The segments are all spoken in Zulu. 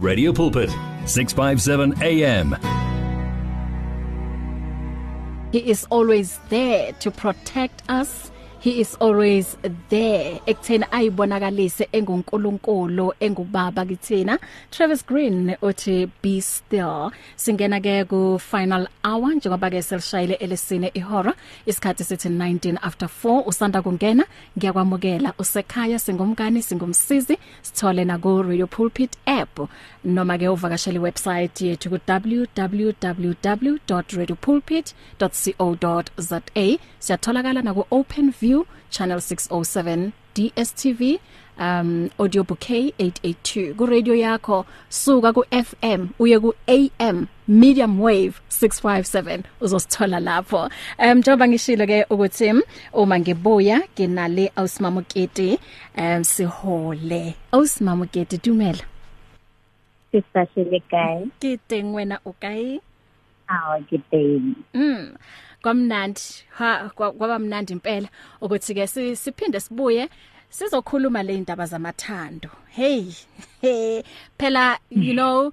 Radio Pulpit 657 AM He is always there to protect us. He is always there. Ekutheni ayibonakalise engunkulunkulu engubaba kithina Travis Green uthi be still. Singena ke ku final hour njengoba ke selishayile elesine ihora isikhathi sithi 19 after 4 usanda kungena ngiyakwamukela. Usekhaya singumkani singumsizi sithole na ku Radio Pulpit app noma ke uvakashela iwebsite yethu ku www.radiopulpit.co.za siyatholakala na ku OpenView channel 607 DSTV um audio bouquet 882 ku radio yakho suka ku FM uye ku AM medium wave 657 uzosithola lapho um njengoba ngishilo ke ukuthi uma ngibuya nginale awusimamuketi um sihole awusimamuketi dumela Sisahlele kae? ke teng wena o kae Aw ke teng. Mm. Kwamnandi. Ha kwa- kwaba mnandi impela ukuthi ke si- siphinde sibuye sizokhuluma le indaba zamathando. Hey. hey, Phela you know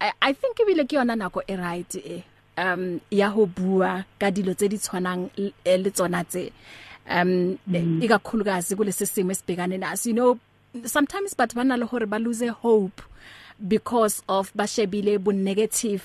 I, I think ibile ke yona nako e right eh. Um ya ho bua ka dilo tse di tshwanang le le tsona tse. Um ikakhulukazi kulesi simo esibhekane naso you know sometimes batho bana le hore ba lose hope because of ba shebile bu negative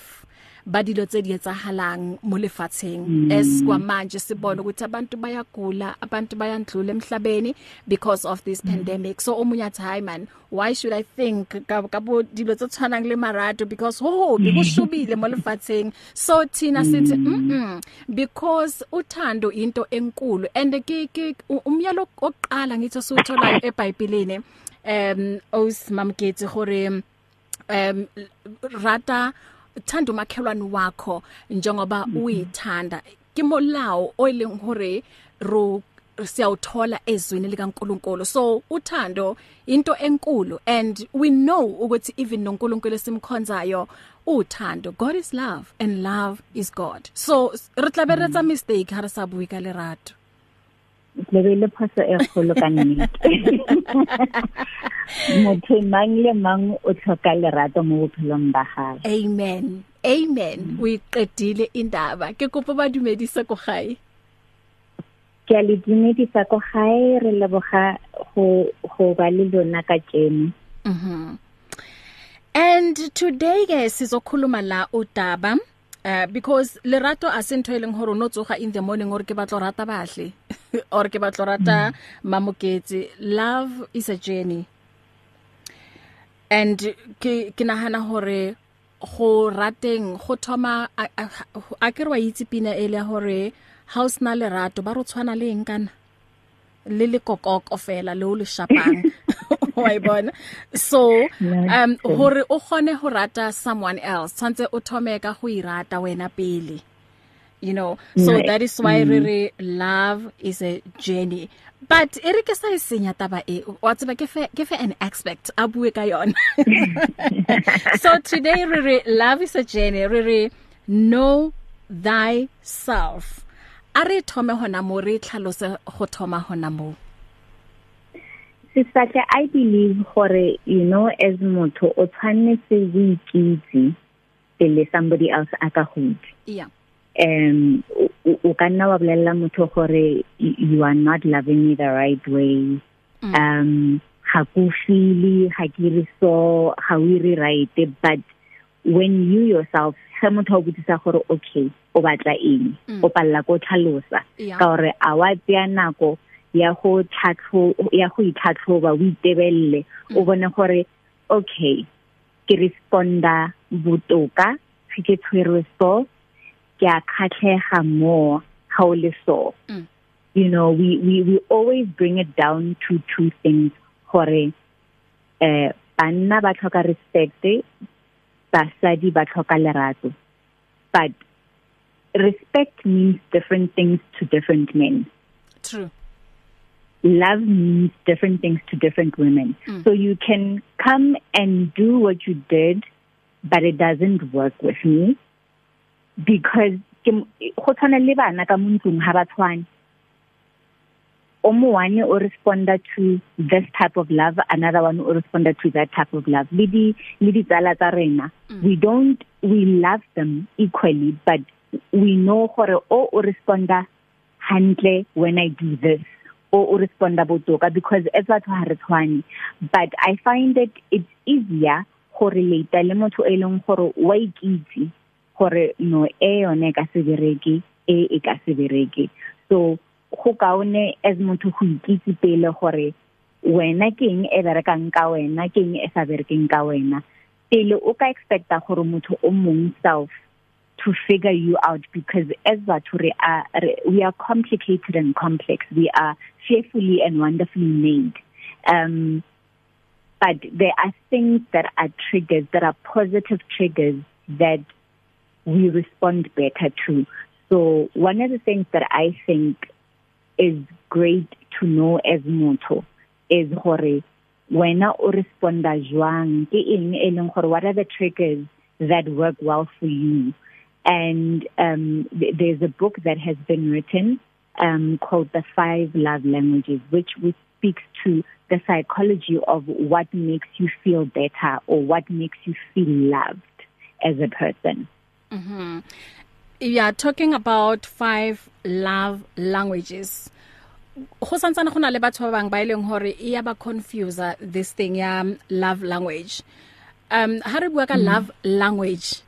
ba dilo tse di etsahalang mo lefatsheng. As kwamanje sibona ukuthi abantu bayagula abantu bayandlula emhlabeni because of this pandemic. So omunye athi hi man why should i think ka ka bo dilo tse tshwanang le marato? Because ho bekushubile mo lefatsheng. So thina sithi mm, mm because uthando into enkulu. And ke ke umyalo oqala ngithi usuthola eBhayibhelini um osimamketsi gore um rata thanda umakhelwane wakho njengoba uyithanda. Ke molao oyileng hore ro siyawuthola ezwini likaNkuluNkulu. So uthando into enkulu and we know ukuthi even noNkulunkulu esimkhonzayo uthando. God is love and love is God. So re tlaberetsa mistake ha re sa bui ka lerato. Lebe le phoso e kgolo ka nnete. Motho mang le mang o tlhoka lerato mo bophelong ba gae. amen amen we qedile indaba ke kopa ba dumedise go gae Ke a le dumedisa ko gae re leboga go go ba le lona ka tseno. Mhm. And today ke sizokhuluma la udaba uh, because lerato asintho eleng hore no tsoga in the morning or ke batlo rata bahle or ke batlo rata mamoketsi love is a journey. And ke ke nahana hore go rateng go thoma a- a- a ke re wa itse pina ele ya hore house na lerato ba ro tshwana le eng kana? Le le kokoko fela le o le shapang. wa ibona so um hore o gone ho rata someone else tshwantse o thome ka go irata wena pele. You know so Right. that is why re re love is a journey. But ere ke sa isenya taba e wa tseba ke fe ke fe an aspect a bue ka yona. So today re re love is a journey. Re re know thyself. Are thome hona mo re tlhalose go thoma hona mo. Sisatle I believe gore you know as motho o tshwanetse o ikitse pele somebody else a ka go itse. yeah um o- ka nna wa bolella motho gore you are not loving me the right way Mm. um ha ku feel ha ke re so ha o re right but when you yourself ha motho o botsisa gore okay o batla eng Mm. o palla go tlhalosa ka gore a wa tsaya nako ya go tlhatlho ya go itlhatlhoba o itebelle o Mm. bone gore okay ke responda botoka ke tshwerwe so ke a khatlega mo ha o le so Mm. you know we we we always bring it down to two things gore eh banna ba tlhoka respect basadi ba tlhoka lerato but respect means different things to different men true love means different things to different women. Mm. So you can come and do what you did, but it doesn't work with me because go tshwana le bana ka mo ntlong ha ba tshwane. omo one o responda to this type of love another one o responda to that type of love le di le di tsala tsa rena mm. we don't we love them equally but we know gore o o responda handle when i do this o responda botoka because as batho ha re tshwane but i find that it's easier go relate le motho e leng gore wa ikitse gore no e yone ka se bereke e e ka se bereke. So go kaone as motho go ikitse pele gore wena ke eng e berekang ka wena ke eng e sa berekeng ka wena. Pele o ka expecta gore motho o mong self to figure you out because as batho re we are complicated and complex. We are fearfully and wonderfully made. Um but there are things that are triggers that are positive triggers that we respond better to. So one of the things that i think is great to know as motho is gore wena o responda jwang? Ke eng e leng gore what are the triggers that work well for you? And um th there's a book that has been written um called the five love languages which which speaks to the psychology of what makes you feel better or what makes you feel loved as a person. Mhm you are talking about five love languages go santsana go na le batho ba bang ba ileng hore e ya ba confuse this thing ya love language. Um ha re bua ka mm. love language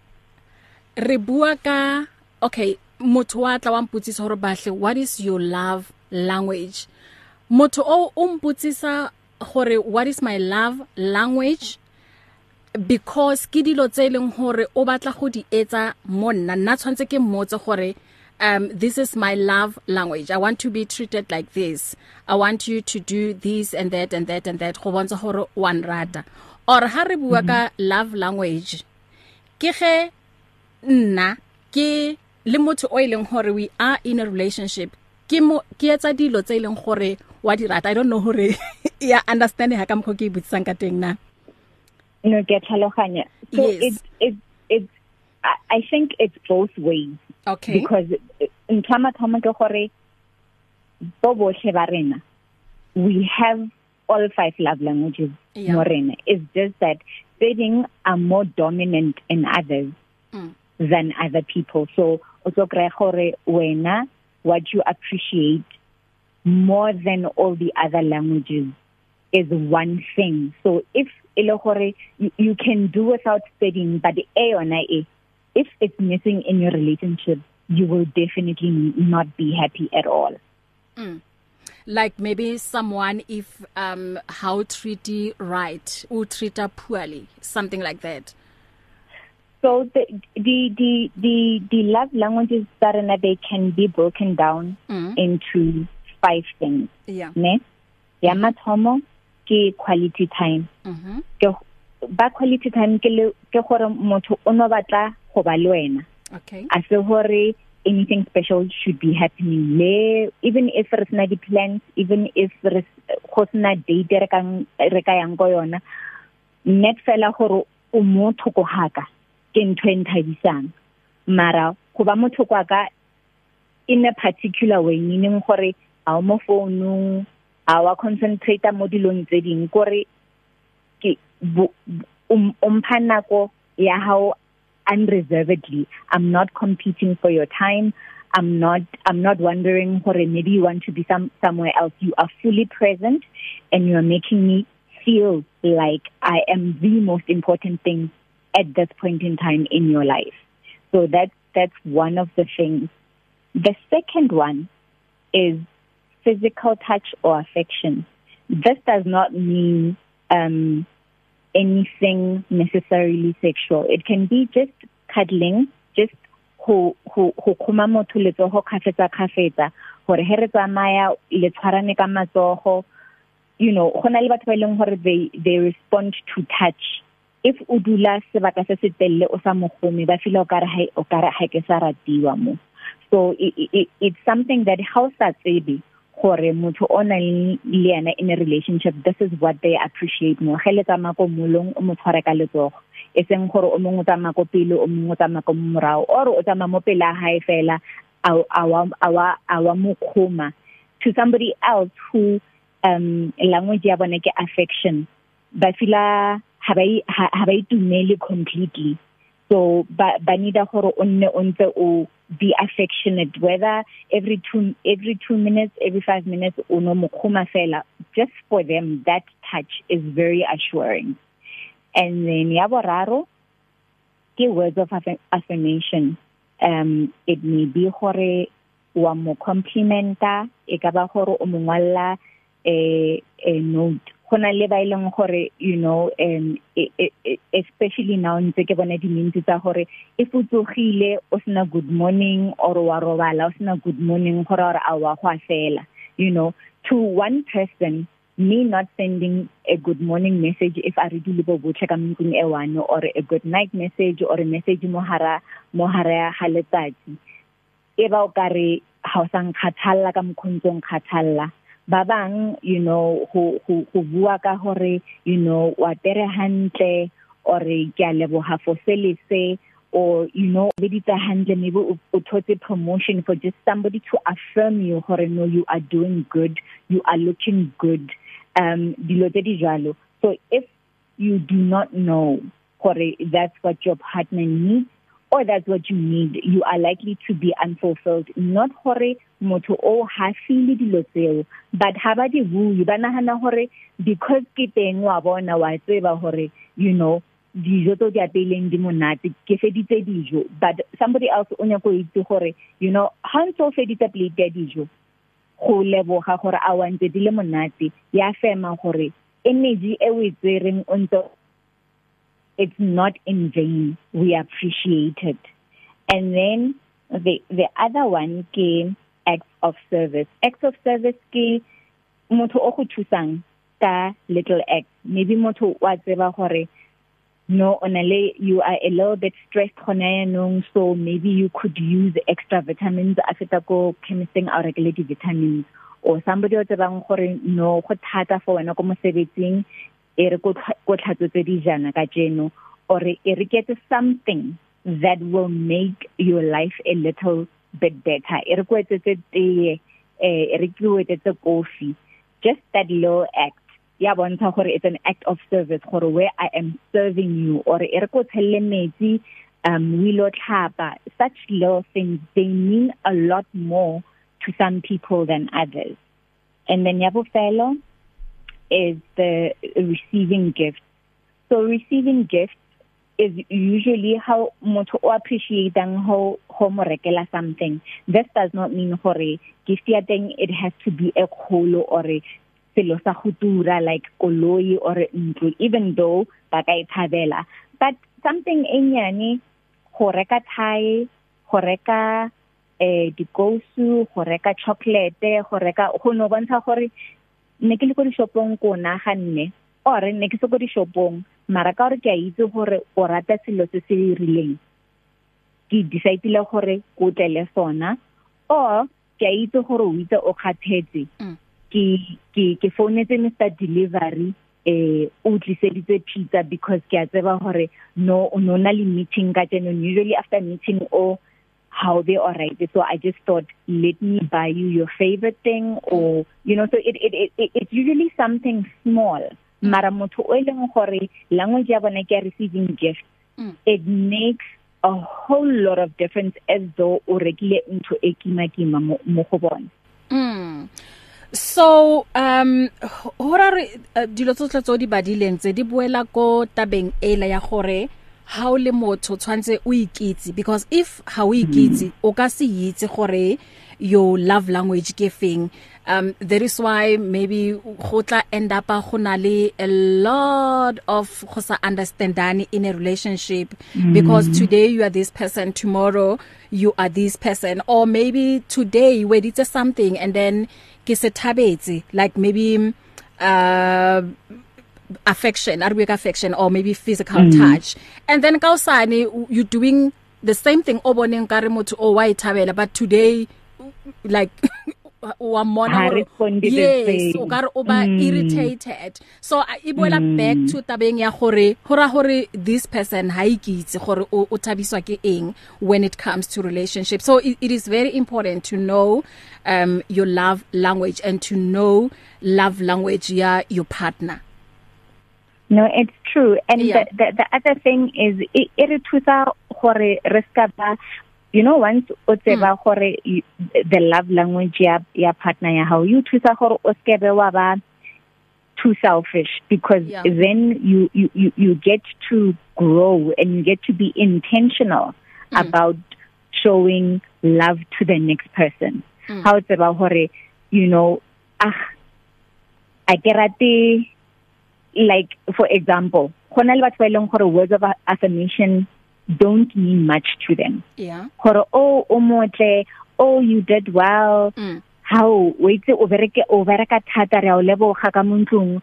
re bua ka okay motho wa tla wa mputsisa hore bahle what is your love language? Motho o o mputsisa hore what is my love language? Because ke dilo tse leng hore o batla go di etsa mo nna nna tshwantse ke mmotse gore um this is my love language. I want to be treated like this. I want you to do this and that and that and that go bontsha gore one rata or ha re bua ka love language ke ge nna ke le motho o ileng hore we are in a relationship ke mo ke etsa dilo tse ileng gore wa di rata. I don't know hore ya understand ha ka mkho ke ibutsang ka teng na. No ke tlhaloganya. So yes. it it it I, think it's both ways. Okay. Because ntlama thoma ke gore bo bohle ba rena we have all five love languages yeah. morena it's just that certain are more dominant in others mm. than other people. So o tlo kry gore wena what you appreciate more than all the other languages is one thing. So if ile gore you, can do without studying but a yona e if it's missing in your relationship you will definitely not be happy at all. Mm. like maybe someone if um how treat right or treat her poorly something like that. So the the the the, the love languages that are they can be broken down mm. into five things. Yeah. Ne? Ya mathomo ke quality time. Mhm ke ba quality time ke le ke gore motho o no batla go ba le wena. Okay. A se hore anything special should be happening. Le even if re sna di plans even if re go sna date re kang re ka yang go yona net fela gore o motho go haka. Ke ntwe nthabisang. Mara go ba motho kwa ka in a particular way meaning gore a mo phone a wa concentrate mo dilong tse ding. Gore ke um umphanako ya how unreservedly. I'm not competing for your time. I'm not i'm not wondering or maybe you want to be some somewhere else. You are fully present and you're making me feel like i am the most important thing at this point in time in your life. So that that's one of the things. The second one is physical touch or affection. This does not mean um anything necessarily sexual. It can be just cuddling, just ho ho ho khoma motho le tsoho khafetsa khafetsa hore he re tsamaya le tshwarane ka matsogo you know gona le batho ba ileng hore they they respond to touch. If o dula sebaka se se telle o sa mogome ba feel o kare ha o kare ha ke sa ratiwa mo. So it, it, it's something that how sa tsebe gore motho o na le ena in a relationship this is what they appreciate mo. Ge le tsama ko molong o mo tshware ka letsogo. E seng gore o mongwe tsama ko pele o mongwe tsama ko morao. Or o tsama mo pele ha e fela a wa a wa a wa mo khoma to somebody else who um language ya bona ke affection. Ba fila ha ba ha ba itumele completely. So ba ba need gore o nne o ntse o be affectionate whether every two every 2 minutes every 5 minutes o no mokhuma fela. Just for them that touch is very assuring. And then ya boraro ke words of affirmation. Um it may be gore wa mo complimenta e ka ba gore o mongwalla eh eh note. Gona le ba ileng gore you know um e, e, e, especially now ntse ke bona di mintsi tsa gore e futsogile o sena good morning or wa robala o sena good morning gore ora a wa go afela you know to one person me not sending a good morning message if a re di lebo botlhe ka mntsing e one or a good night message or a message mo hara mo hara ha letsatsi e ba o kare ha o sang khathalla ka mkhontsong khathalla ba bang you know go go go bua ka hore you know wa tere hantle or ke a leboga for selese or you know be ditsa handle maybe o thotse promotion for just somebody to affirm you hore no you are doing good you are looking good um dilo tse di jalo. So if you do not know hore that's what your partner needs or that's what you need. You are likely to be unfulfilled. Not hore motho o ha feel dilo tseo but ha ba di bui ba nahana hore because ke teng wa bona wa tseba hore you know dijo tso di apeileng di monate ke feditse dijo. But somebody else o nya go itse gore you know ha ntse o feditse plate ya dijo go leboga gore a wantse di le monate. Ya fema gore energy e o e tsereng o ntse it's not in vain. We appreciate it. And then the the other one ke acts of service. Acts of service ke motho o go thusang ka little act. Maybe motho wa tseba gore no onale you are a little bit stressed khona yanong so maybe you could use extra vitamins. After go chemisting or regulate vitamins or somebody o tsebang gore no go thata for wena go mosebetsing. E re go tlhatsotse di jana ka jeno or e re get something that will make your life a little bit better. E re go etsetse tee eh e go etsetse coffee just that little act ya bontsha gore it's an act of service gore where i am serving you or e re go tshelle metsi um we lo tlhapa. Such little things they mean a lot more to some people than others. And then ya bofelo is the receiving gifts. So receiving gifts is usually how motho o appreciating how how mo rekela something. This does not mean gore gift ya teng it has to be a kholo or selo sa gutura like koloi or ntlo even though ba ka ithabela but something enyane go reka thai go reka eh dikousu go reka chocolate go reka go no bontsha gore ne ke le go di shopong ko naganne or ne ke se go di shopong mara ka gore ke a itse gore o rata selo se se rileng. Ke decidele gore ko tlele sona or ke a itse gore o itse o kgathetse. Ke ke ke founetse Mr delivery eh o tliseditse pizza because ke a tseba gore no no na le meeting ka tseno usually after meeting o how they are right so i just thought let me buy you your favorite thing or you know so it it it, it it's usually something small mm. mara motho o eleng gore language ya bona ke receiving gift mm. it makes a whole lot of difference as though o rekile ntho e kima kima mo go bona mm so um hora re uh, dilo tsotlhe tso di badileng tse di boela ko tabeng ela ya gore ha o le motho tshwantse o ikitse because if ha o ikitse o ka se itse gore your love language ke feng. Um that is why maybe go tla end up go na le a lot of go sa understandani in a relationship. Mm. because today you are this person tomorrow you are this person. Or maybe today we did something and then ke se thabetse. Like maybe uh affection arabic affection or maybe physical mm. touch. And then kausane you doing the same thing oboneng ka re motho o wa ithabela but today like wa mona yes o ka re o ba Mm. irritated. So uh, e boela back to tabeng ya gore hora hore this person ha ikitse gore o o thabiswa ke eng when it comes to relationship. So it, it is very important to know um your love language and to know love language ya your partner. No, it's true. And Yeah. the, the the other thing is e re thusa gore re ska ba you know once o tseba gore you- the love language ya ya partner ya how you thusa gore o skebe wa ba too selfish because Yeah. then you you you you get to grow and you get to be intentional mm. about showing love to the next person mm. how it's about hore you know ah a ke rate like for example gona le batho ba ileng gore words of affirmation don't mean much to them yeah gore oh o motle oh you did well mm. how wait o bereke o bereka thata re a o leboga ka montlong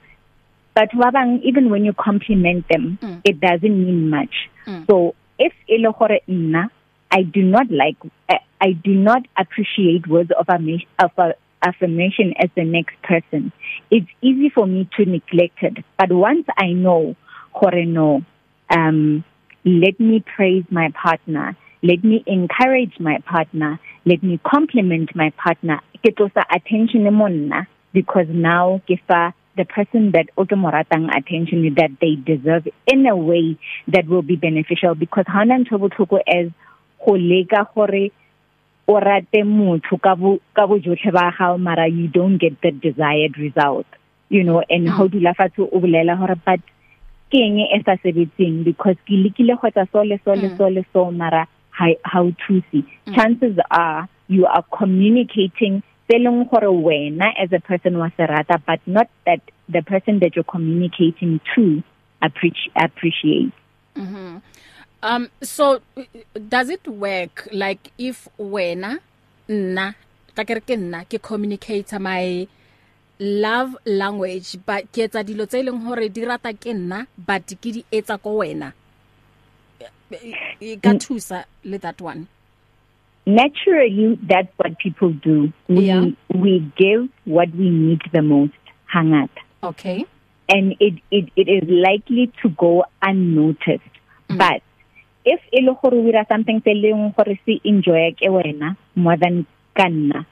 batho ba bang even when you compliment them Mm. it doesn't mean much Mm. so if ele gore nna i do not like I, i do not appreciate words of affirmation of a, affirmation as the next person. It's easy for me to neglect it but once i know gore no um let me praise my partner let me encourage my partner let me compliment my partner. Ke tlosa attention mo nna because now ke fa the person that o ke moratang attention that they deserve in a way that will be beneficial because hana ntho botlhoko as go leka gore o rate motho ka bo ka bo jotlhe ba gago mara you don't get the desired result you know and how dula fatshe o bolela gore but ke eng e sa sebetseng? Because ke lekile go tsa so le so le so le so mara how to see chances are you are communicating selling gore wena as a person wa serata but not that the person that you're communicating to appreciate appreciate. Mhm. Um so does it work? Like if wena nna ka kere ke nna ke communicator my love language but ke etsa dilo tse leng hore di rata ke nna but ke di etsa ko wena? E ka thusa le that one. Naturally that's what people do. We Yeah. we give what we need the most hangata. Okay. And it it it is likely to go unnoticed. Mm. but if e le gore o dira something se leng gore se enjoy ke wena more than kanna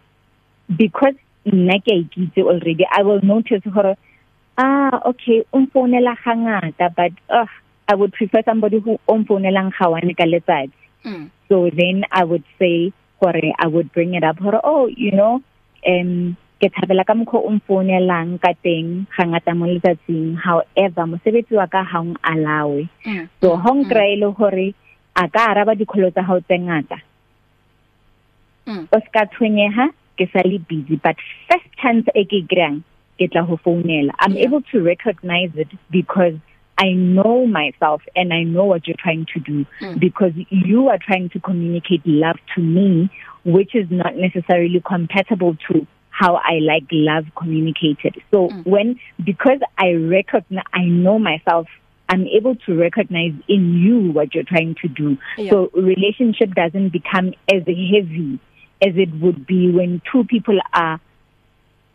because nna ke ikitse already i will notice gore ah okay umfonela hangata but uh, i would prefer somebody who umfonelang gawane ka letsatsi mm. so then i would say gore i would bring it up gore oh you know um ke thabela ka mokho o mfonelang ka teng gangata mo letsatsing however mosebetsi wa ka ha ng alawe Mm. so ha ng kraile gore a ka araba dikholo tsa hao tse ngata Mm. o ska tshwenyeha ke sa le busy but first chance e ke grang ke tla ho founela i'm Yeah. able to recognize it because I know myself and I know what you're trying to do Mm. because you are trying to communicate love to me which is not necessarily compatible to how I like love communicated. So mm. when because I recognize I know myself I'm able to recognize in you what you're trying to do. Yeah. So relationship doesn't become as heavy as it would be when two people are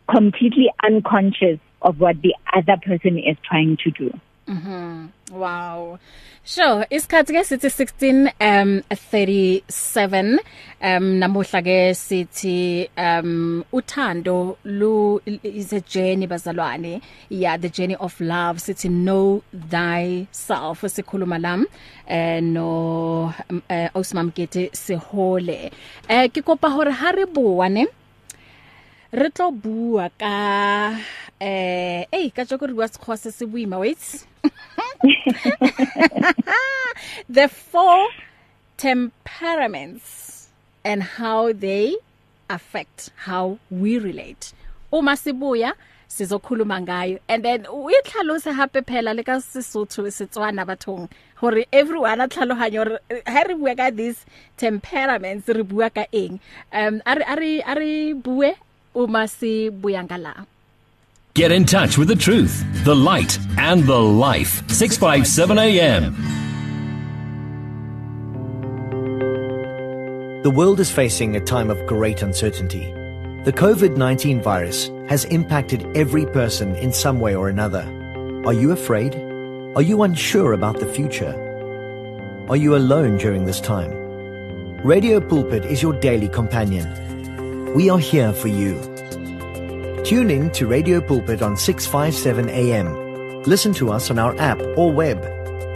completely unconscious of what the other person is trying to do. Mhm. Wow. Sure, isikhathi ke sithi 16 um 37 um namuhla ke sithi um uthando lu is a journey bazalwane. Yeah, the journey of love sithi know thyself sikhuluma lam eh no uh, Osmam Gete sehole. Eh ke kopa hore ha re bua ne re tlo bua ka eh ei ka tjoko re bua sekgowa se se boima wait. The four temperaments and how they affect how we relate. Uma sibuya sizokhuluma ngayo. And then uyitlhalose hape phela le ka Sesotho Setswana bathong. Hore everyone a tlhaloganyo hore ha re bua ka these temperaments re bua ka eng? Um are are are bue uma si buyangala Get in touch with the truth, the light, and the life. 657 AM. The world is facing a time of great uncertainty. The COVID-19 virus has impacted every person in some way or another. Are you afraid? Are you unsure about the future? Are you alone during this time? Radio Pulpit is your daily companion. We are here for you. Tune in to Radio Pulpit on 657 AM. Listen to us on our app or web.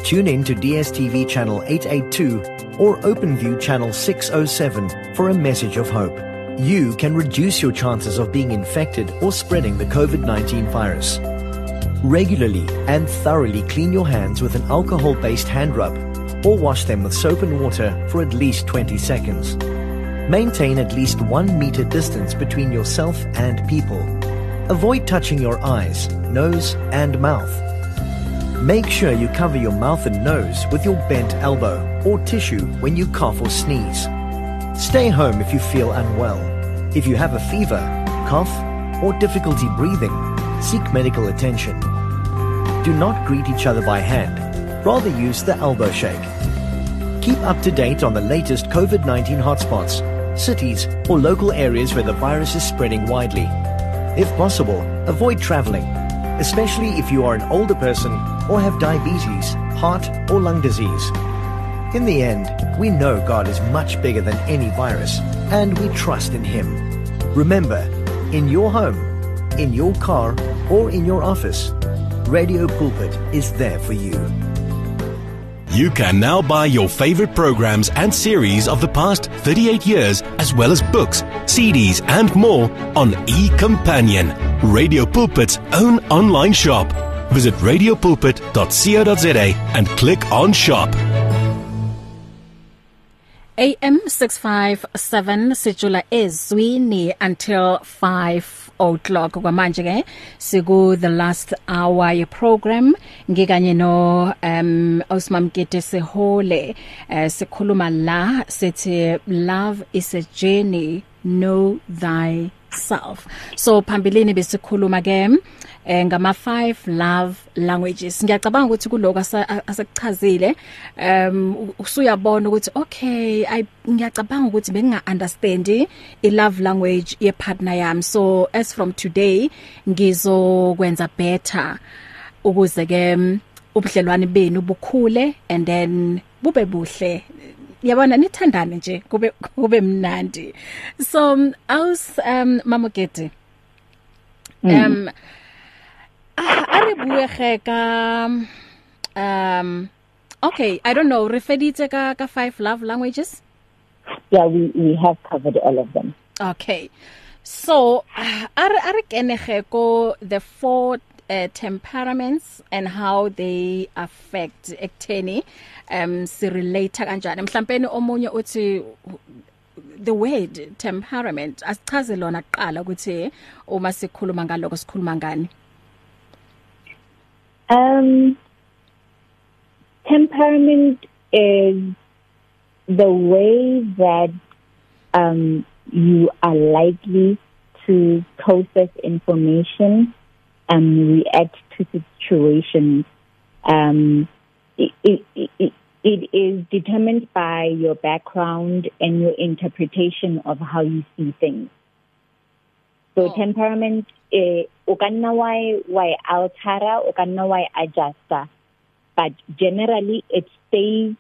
Tune in to DSTV channel 882 or OpenView channel 607 for a message of hope. You can reduce your chances of being infected or spreading the COVID-19 virus. Regularly and thoroughly clean your hands with an alcohol-based hand rub or wash them with soap and water for at least 20 seconds. Maintain at least one meter distance between yourself and people. Avoid touching your eyes, nose, and mouth. Make sure you cover your mouth and nose with your bent elbow or tissue when you cough or sneeze. Stay home if you feel unwell. If you have a fever, cough, or difficulty breathing, seek medical attention. Do not greet each other by hand. Rather use the elbow shake. Keep up to date on the latest COVID-19 hotspots, cities, or local areas where the virus is spreading widely. If possible, avoid traveling, especially if you are an older person or have diabetes, heart, or lung disease. In the end, we know God is much bigger than any virus, and we trust in Him. Remember, in your home, in your car, or in your office, Radio Pulpit is there for you. You can now buy your favorite programs and series of the past 38 years, as well as books, CDs, and more on eCompanion, Radio Pulpit's own online shop. Visit radiopulpit.co.za and click on shop. AM 657 sijula ezwini until 5 o'clock. Kwamanje ke siku the last hour ye program ngikanye no um Osmamkete Sehole uh, sikhuluma la sithi love is a journey. Know thyself. So phambilini besikhuluma ke eh ngama 5 love languages. Ngiyacabanga ukuthi kuloko asekuchazile. Um usuyabona ukuthi okay i ngiyacabanga ukuthi benginga understand i love language ye partner yami. So as from today ngizokwenza better ukuze ke ubudlelwane benu bukhule and then bube buhle. Yabona nithandane nje kube kube mnandi. So aus um mamogete um mm. a re buege ka um okay i don't know re feditse ka ka five love languages? Yeah we we have covered all of them. Okay. So are are kenege ko the four uh, temperaments and how they affect ekutheni um si relate kanjani. Mhlawumbe omunye uthi the word temperament asichaze lona kuqala ukuthi uma sikhuluma ngaloko sikhuluma ngani? Um, temperament is the way that um, you are likely to process information and react to situations. Um, it, it, it, it is determined by your background and your interpretation of how you see things. So oh. temperament eh o ka nna wa wa altera o ka nna wa adjusta but generally it stays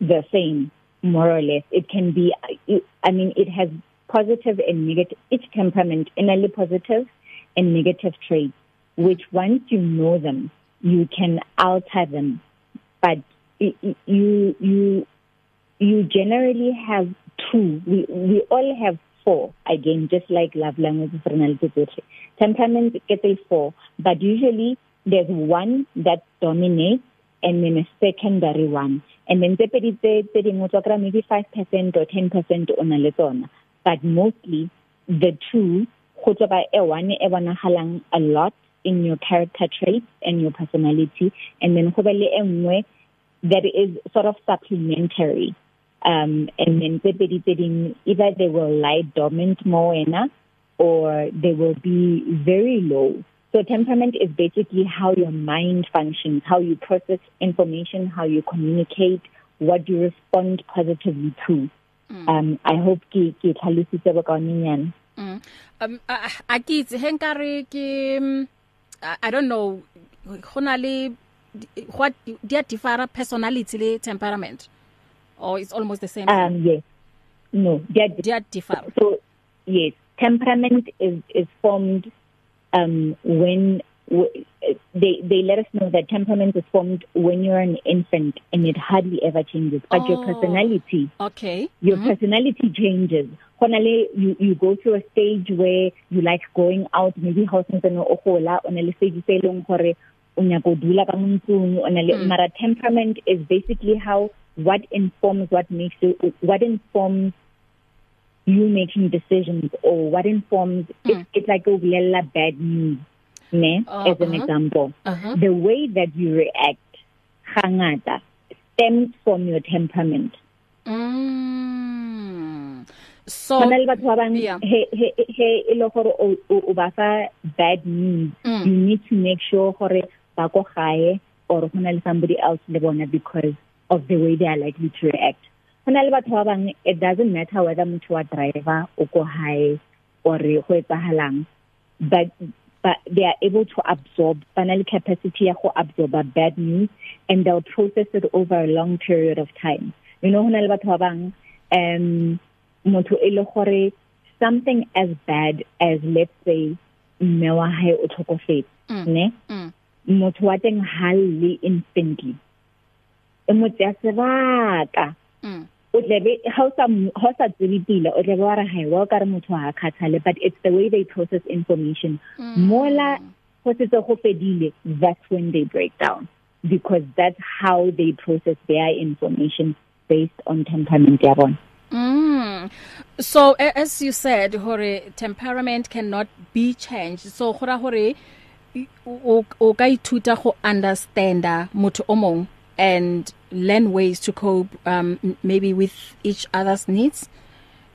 the same more or less it can be i mean it has positive and negative each temperament innerly positive and negative traits which once you know them you can alter them. But you you you generally have two. We we all have four. Again just like love language personality temperament ke tse four. But usually there's one that dominates and then a secondary one. And then tse pedi tse tse dingwe tswa kra maybe 5% or 10% ona le tsona. But mostly the two go tswa ba e one e bonagalang a lot in your character traits and your personality. And then go ba le engwe that is sort of supplementary. Um and then tse pedi tse ding either they will lie dormant more ena or they will be very low. So temperament is basically how your mind functions how you process information how you communicate what you respond positively to. Mm. um i hope ke ke tlhalositse ba kaonenyana mm. Um a kitse henkare ke mm, i don't know gona le what dia differ personality le temperament? Or it's almost the same? Um yes. No dia dia differ so yes temperament is is formed um when they they let us know that temperament is formed when you're an infant and it hardly ever changes but oh, your personality okay your mm -hmm. personality changes honale you you go through a stage where you like going out maybe how sentse no ogola ona le stage se leng gore o nya go dula ka montsong ona le mm. mara temperament is basically how what informs what makes you what informs you making decisions or what informs mm. it, it's like o bulela bad news ne uh, as an -huh. example uh -huh. the way that you react hangata stems from your temperament mm. so bana le batho ba bang he he he e le gore o ba fa bad news mm. you need to make sure gore ba go gae or hona le somebody else le bona because of the way they are likely to react hona le batho ba bang it doesn't matter whether motho wa driver o go hae or go etsahalang but but they are able to absorb banal capacity ya go absorb a bad news and they'll process it over a long period of time you know hona le batho ba bang um motho e le gore something as bad as let's say mme wa hae o tlhokofetse mm. ne mm. motho wa teng halle instantly e mo tsaya sebaka mm. O tlebe ha o sa ha sa tsebe pila o tlebe wa re hai wa ka re motho ha khathale but it's the way they process information mm. mola go se go fedile that's when they break down because that's how they process their information based on temperament ya bona Mm. So as you said hore temperament cannot be changed. So gora hore o o ka ithuta go understanda motho o mong and learn ways to cope um maybe with each other's needs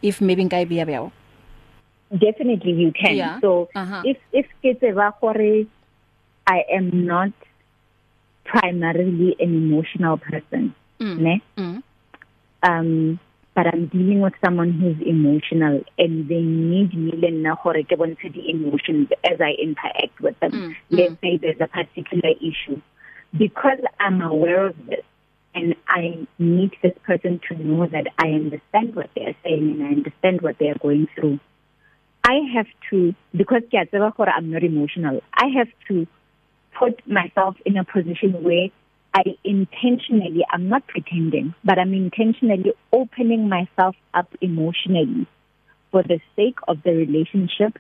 if maybe nka be ya Definitely you can. Yeah. So uh -huh. if if ke tseba gore I am not primarily an emotional person, mm. ne? Mm. Um but I'm dealing with someone who's emotional and they need me le nna gore ke bontshe di emotions as I interact with them. Mm. Let's mm. say there's a particular issue. Because I'm aware of this and I need this person to know that I understand what they're saying and I understand what they're going through. I have to because ke a tseba gore I'm not emotional. I have to put myself in a position where I intentionally, I'm not pretending, but I'm intentionally opening myself up emotionally for the sake of the relationship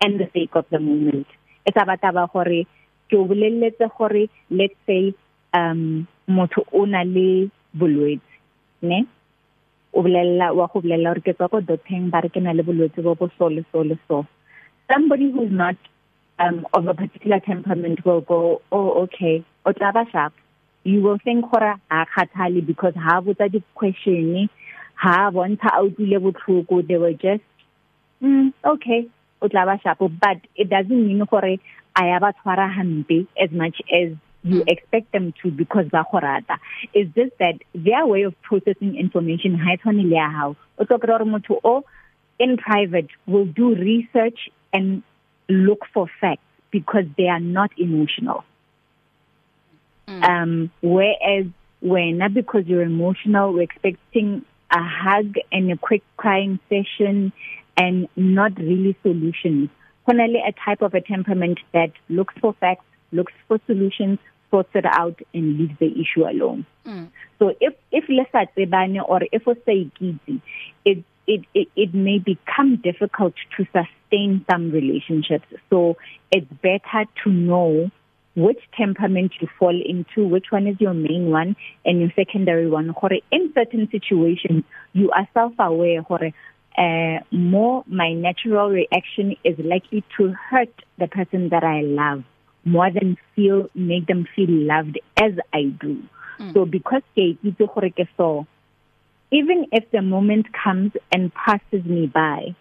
and the sake of the moment. It's about taba gore ke o boleletse gore let's say um motho o na le bolwetse ne? O bolella wa go bolella gore ke tswa go doctor ba re ke na le bolwetse bo bo so le so le so. Somebody who's not um of a particular temperament will go oh okay o tla ba sharp. You will think gore ha khathali because ha botsa di question ha bontsha a utlwile botlhoko they were just mm okay o tla ba sharp. But it doesn't mean gore aya ba tshwara hampe as much as you expect them to because ba gorata is just that their way of processing information ha itshwane le ya hao o tlokera gore motho o in private will do research and look for facts because they are not emotional Mm. Um, whereas when because you're emotional, we're expecting a hug and a quick crying session and not really solutions. Honestly, a type of a temperament that looks for facts, looks for solutions, sorts it out and leaves the issue alone. Mm. So if if lesa tsebane or if ikitse, it it it it may become difficult to sustain some relationships. So it's better to know which temperament you fall into, which one is your main one and your secondary one. Gore in certain situations you are self-aware gore uh more my natural reaction is likely to hurt the person that I love more than feel make them feel loved as I do. Mm. So because ke itse gore ke so even if the moment comes and passes me by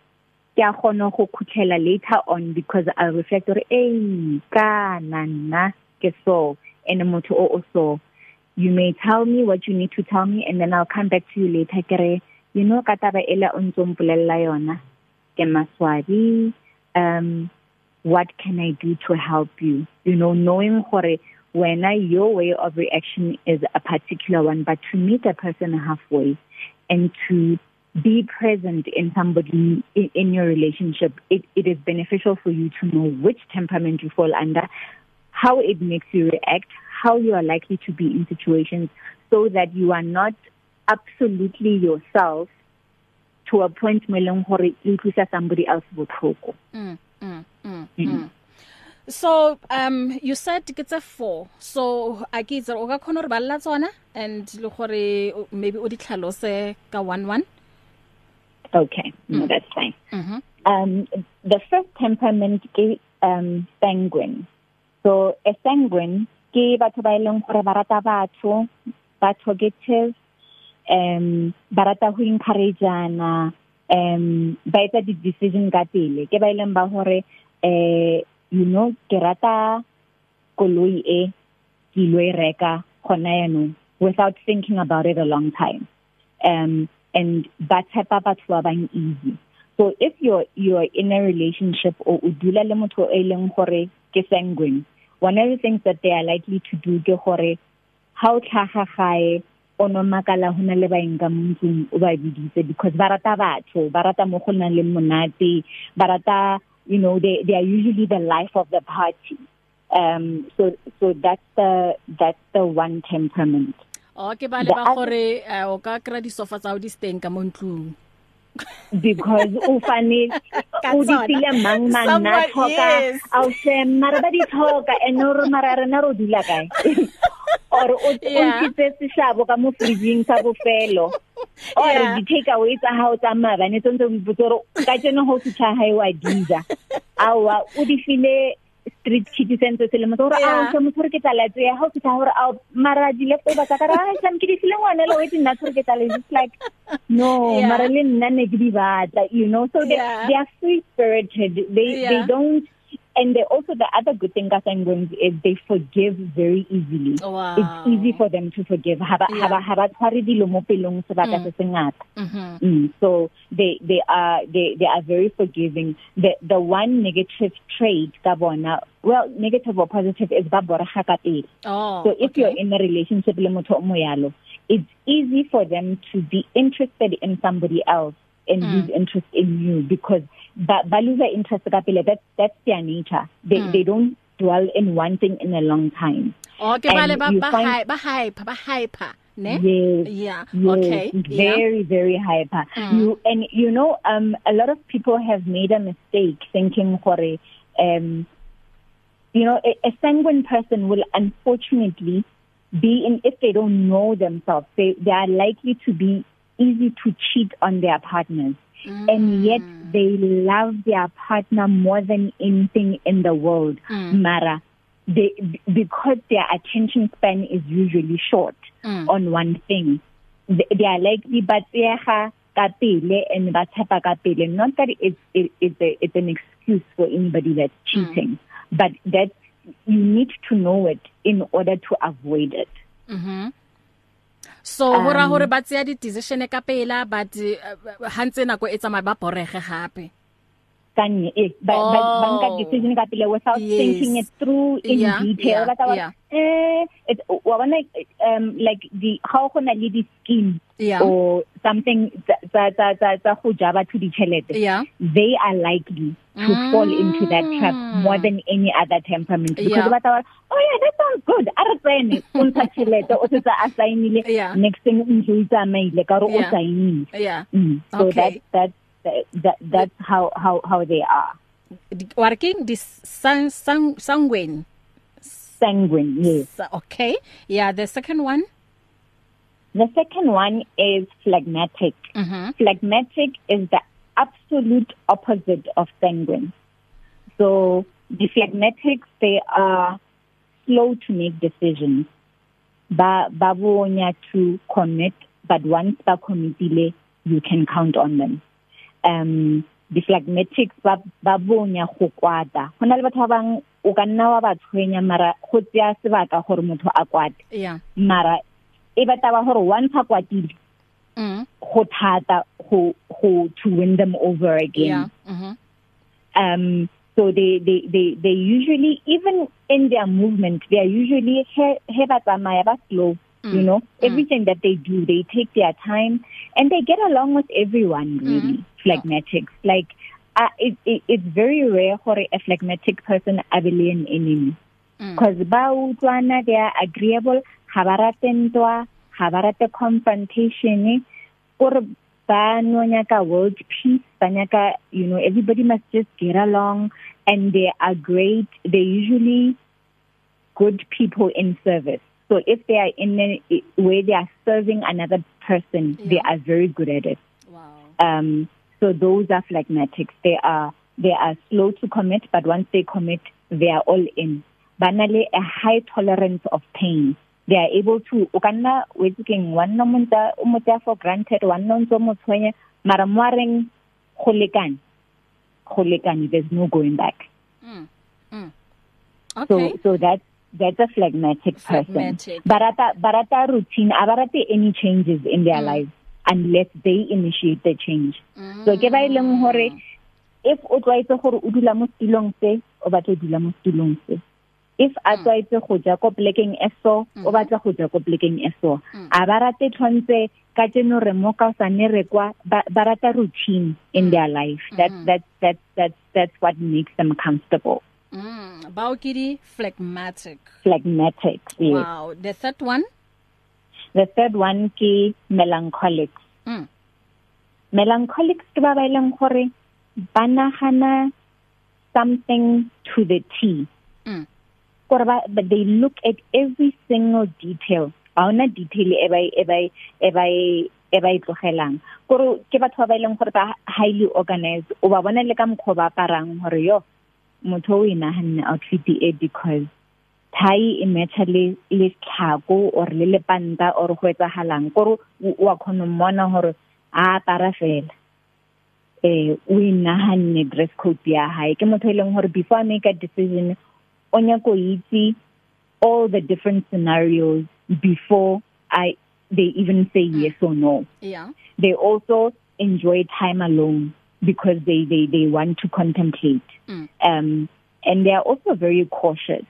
ke a gona go khutlela later on because I reflect gore eh kana nna ke so and motho o o so you may tell me what you need to tell me and then I'll come back to you later kere you know ka taba ela o ntsompolela yona ke maswadi um what can i do to help you? You know knowing gore when I, your way of reaction is a particular one but to meet a person halfway and to be present in somebody in, in your relationship it it is beneficial for you to know which temperament you fall under how it makes you react how you are likely to be in situations so that you are not absolutely yourself to a point me leng hore e utlwisa somebody else botlhoko. Mm mm mm, mm. so um you said ke tse 4 so a ke itse o ka khona re balla tsona and le gore maybe o di tlhalose ka 11 okay no mm. that's fine. Mm um the first temperament ke um sanguine. So a sanguine ke batho ba ileng gore ba rata batho ba talkative um ba rata ho encourageana um ba etsa di decision ka pele. Ke ba ileng ba hore eh you know ke rata koloi e ke lo e reka gona yanong without thinking about it a long time. Um and ba tshepa batho ba bang easy. So if you're you're in a relationship or o dula le motho e leng gore ke sanguine one of the things that they are likely to do ke gore ha o tlhaga gae o no makala hona le baeng ka montsong o ba biditse because ba rata batho ba rata mo go nang le monate ba rata you know they they are usually the life of the party. Um so so that's the that's the one temperament. Okay ba le ba gore eh, o ka kra di sofa tsa o di steng ka montlung because o fane o di file mang mang na thoka au se mara ba di thoka and o re mara rena ro dula kae? or o ntse se shabo ka mo freezing sa bofelo. Or di take away tsa hao tsa mabane tsentse o ipotsa re ka tsena ho se tsha hae wa diza awa o di file street kitty sense se le mo gore a se mo tsore ke tla letse ya ha o tsa gore a mara di left over ka ra sam ke di file ngwana le wait nna tsore ke tla le. Just like no yeah. mara le nna ne ke di batla you know? So they, yeah. they are free spirited they yeah. they don't and they also the other good thing sanguines is they forgive very easily wow. it's easy for them to forgive haba yeah. haba haba tshware dilo mo pelong sebaka mm. se sengata mhm mm, so they they are they they are very forgiving the the one negative trait ka bona well negative or positive is ba borega ka pele oh so if okay. you're in a relationship le motho o moyalo it's easy for them to be interested in somebody else and mm. lose interest in you because ba, ba lose interest ka pele that that's their nature they mm. they don't dwell in one thing in a long time okay bale ba ba ba hype ba hyper ne yes, yeah yes, okay very yeah. very hyper mm. you and you know um a lot of people have made a mistake thinking gore um you know a, a sanguine person will unfortunately be in if they don't know themselves they they are likely to be easy to cheat on their partners mm. and yet they love their partner more than anything in the world mm. mara they because their attention span is usually short mm. on one thing they, they are likely but tsega ka pele and ba tshepa ka pele not that it's it, it's a, it's an excuse for anybody that's cheating mm. but that you need to know it in order to avoid it mhm so hora hore ba tsaya di decision ka pela but hantse nako e tsamaya ba borege gape. Kanye eh ba ba nka decision ka pele without yes. thinking it through in yeah, detail yeah, twa yeah. eh it wa bona um like the how gona le di scheme yeah. or something za za za za go jaba to di chelete yeah. they are likely to mm. fall into that trap more than any other temperament because Yeah. ba twa oh yeah that sounds good are tsene o ntsha chelete o tsa assignile next thing ntse o tsamaile ka re o Yeah. signile yeah Mm. So Okay. that that that that's how how how they are. working this sang sang sanguine Sanguine, yes. Okay yeah the second one The second one is phlegmatic. mhm Phlegmatic is the absolute opposite of sanguine. So the phlegmatics they are slow to make decisions. Ba babonya to commit but once ba committile you can count on them. Um the phlegmatics ba ba bonya go kwata. Hona le batho ba bang o ka nna wa ba tshwenya mara go tsaya sebaka gore motho a kwate. Yeah. Mara e ba gore once a kwatile mm go thata go go to win them over again. Yeah. Mhm um so they they they they usually even in their movement they are usually he ba tsamaya ba slow. Mm. you know mm. everything that they do they take their time and they get along with everyone really mm. phlegmatics oh. like uh, it, it it's very rare for a phlegmatic person abelian enemy because mm. ba utlwana they are agreeable ha ba rate ntwa ha ba rate confrontation or ba no nyaka world peace ba nyaka you know everybody must just get along and they are great they usually good people in service so if they are in a where they are serving another person yeah. they are very good at it wow um so those are phlegmatics they are they are slow to commit but once they commit they are all in banale a high tolerance of pain they are able to o kanna wetseng one no monta o motya for granted one no ntso motshwenye mara moareng go lekane go lekane there's no going back mm. Mm. okay so so that that's a phlegmatic, phlegmatic. person barata barata routine abarate any changes in their mm. lives unless they initiate the change mm. so ke ba ileng hore if o tloitse gore o dula mo stilong se o batla dula mo stilong se if a Mm. tswaitse go ja ko plekeng e so o batla go ja ko plekeng e so Mm. a ba rate tlhontse ka tseno re mo ka sane re kwa ba ba rata routine in their life that Mm. that that that that's what makes them comfortable mm baokidi phlegmatic. Phlegmatic yes. wow the third one? The third one ke melancholic. Mm. Melancholics ke ba ba ileng gore ba nagana something to the T. Mm. Gore ba but they look at every single detail. Ga ona detail e ba e ba e ba e ba itlogelang gore ke batho ba ba ileng gore ba highly organized. O ba bona le ka mkho ba parang gore yo motho o inahanne outfit e because thai e matcha le le tlhako or le lepanta or go etsagalang gore wa khona mmona gore a para fela. Eh o inahanne dress code ya hae. Ke motho e leng gore before I make a decision o nyako itse all the different scenarios before I they even say yes or no. Yeah. They also enjoy time alone. Because they they they want to contemplate. Mm. Um and they are also very cautious.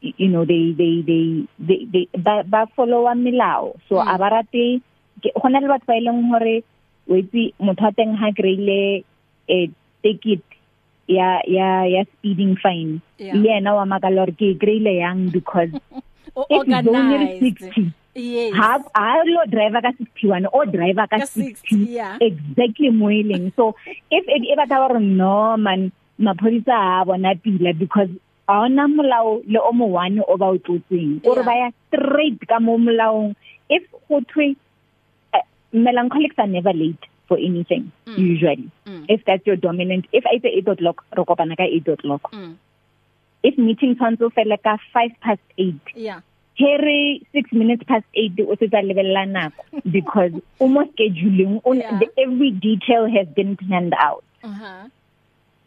You know they they they they, they ba, ba follow a melao. So Mm. a ba rate ke- go na le batho ba ileng hore wetsi motho a teng ha kreile e ticket ya ya ya speeding fine. Yeah. le yena wa makala gore ke kreile yang because o organized. 60 yes ha ha lo driver ka 61 o driver ka Ka 60, 60 yeah. exactly moeling so if it e batla gore no man maphodisa a bona pila because a ona molao le o mo one o ba o tlotseng o re Yeah. ba ya straight ka mo molaong if go thwe uh, melancholics are never late for anything Mm. usually Mm. if that's your dominant if i say 8 o'clock re kopana ka 8 o'clock mm if meeting tshwanetse o fele ka 5 past 8 yeah here 6 minutes past 8 o se tsa lebella nako. Because almost scheduling on Yeah. the, every detail has been planned out. Uh-huh.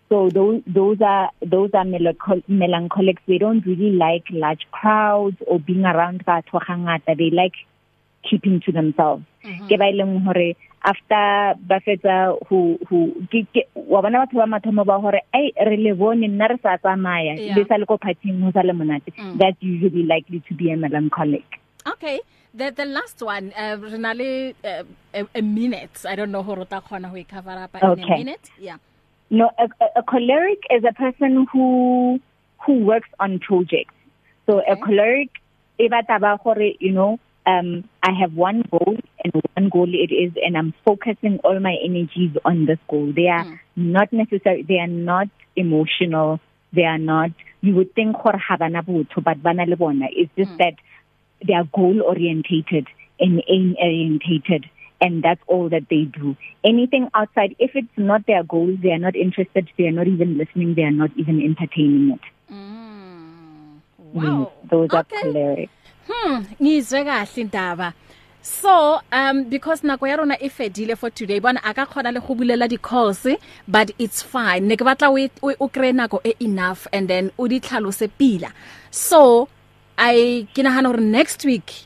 So those those are those are melanchol melancholics. They don't really like large crowds or being around batho gangata they like keeping to themselves Mhm. ke ba ileng hore after ba fetsa who who ke wa bona batho ba mathomo ba hore ai re le bone nna re sa tsamaya le sa le ko partying ho sa le monate Mm. that's usually likely to be a melancholic Okay, the the last one, uh, Renale, uh, a, a minute. I don't know how to khona ho cover up in a Okay. minute. Yeah. No, a, a, a choleric is a person who who works on projects. So Okay. a choleric, e batla ba gore, you know, um, I have one goal and one goal it is, and I'm focusing all my energies on this goal. They are Mm. not necessary. They are not emotional. They are not. You would think gore ha bana botho, but bana le bona. It's just Mm. that they are goal orientated and aim orientated and that's all that they do anything outside if it's not their goal they are not interested they are not even listening they are not even entertaining it Mm. Mm, Wow. those are okay. Choleric Hmm, ngizwe kahle indaba. So, um because nako ya rona e fedile for today, bona aka khona le go bulela di calls, but it's fine. Ne ke batla o o kre nako e enough and then o di tlhalose pila. So, I ke nagana gore next week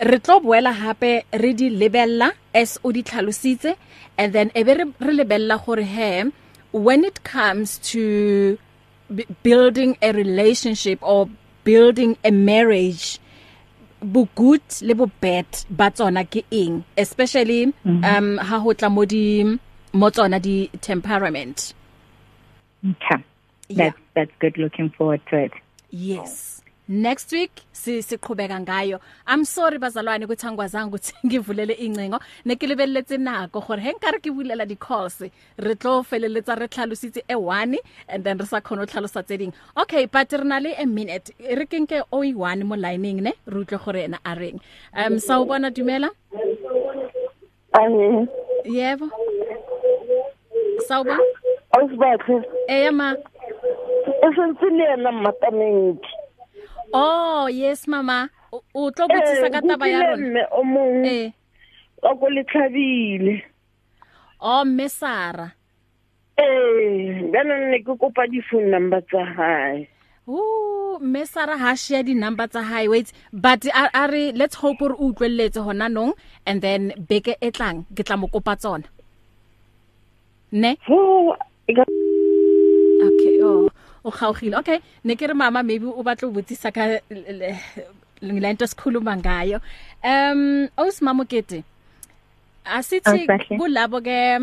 re tlo boela hape re di lebella as o di tlhalositse and then e be re re lebella gore he when it comes to b- building a relationship or building a marriage bo good le bo bad ba tsona ke eng especially mm -hmm. um ha ho tla mo di mo tsona di temperament Okay. Yeah. That's that's good looking forward to it. yes next week si siqhubeka ngayo. I'm sorry bazalwane ukuthi angwazanga ukuthi ngivulele incingo nekilebeletse nako gore he nkare ke bulela di calls re tlo feleletsa re tlhalositse e 1 and then re sa khona tlhalosa tse ding. Okay but re na le a minute. Re kenke o i1 mo lining ne? Re utlwe gore ena a reng. Um sa o bona dumela? Ahe. yebo Sawba Awusibathe. eh ma. Esentile yena matamenti. Oh yes mama. O o tlo botsisa ka taba ya rona? Mme o mong. Eh. O go letlhabile. oh mesara Eh, bana nne ke kopa di phone number tsa hae. Ooh, mesara ha share di number tsa high weights but a, a re let's hope re utlwelletse hona nong and then beke etlang ke tla mo kopa tsona. Ne? Ho eka okay oh. O khaogile okay ne ke re mama maybe o batla o botsisa ka lento sikhuluma ngayo um osmamokete asithi Awusahle. kulabo ke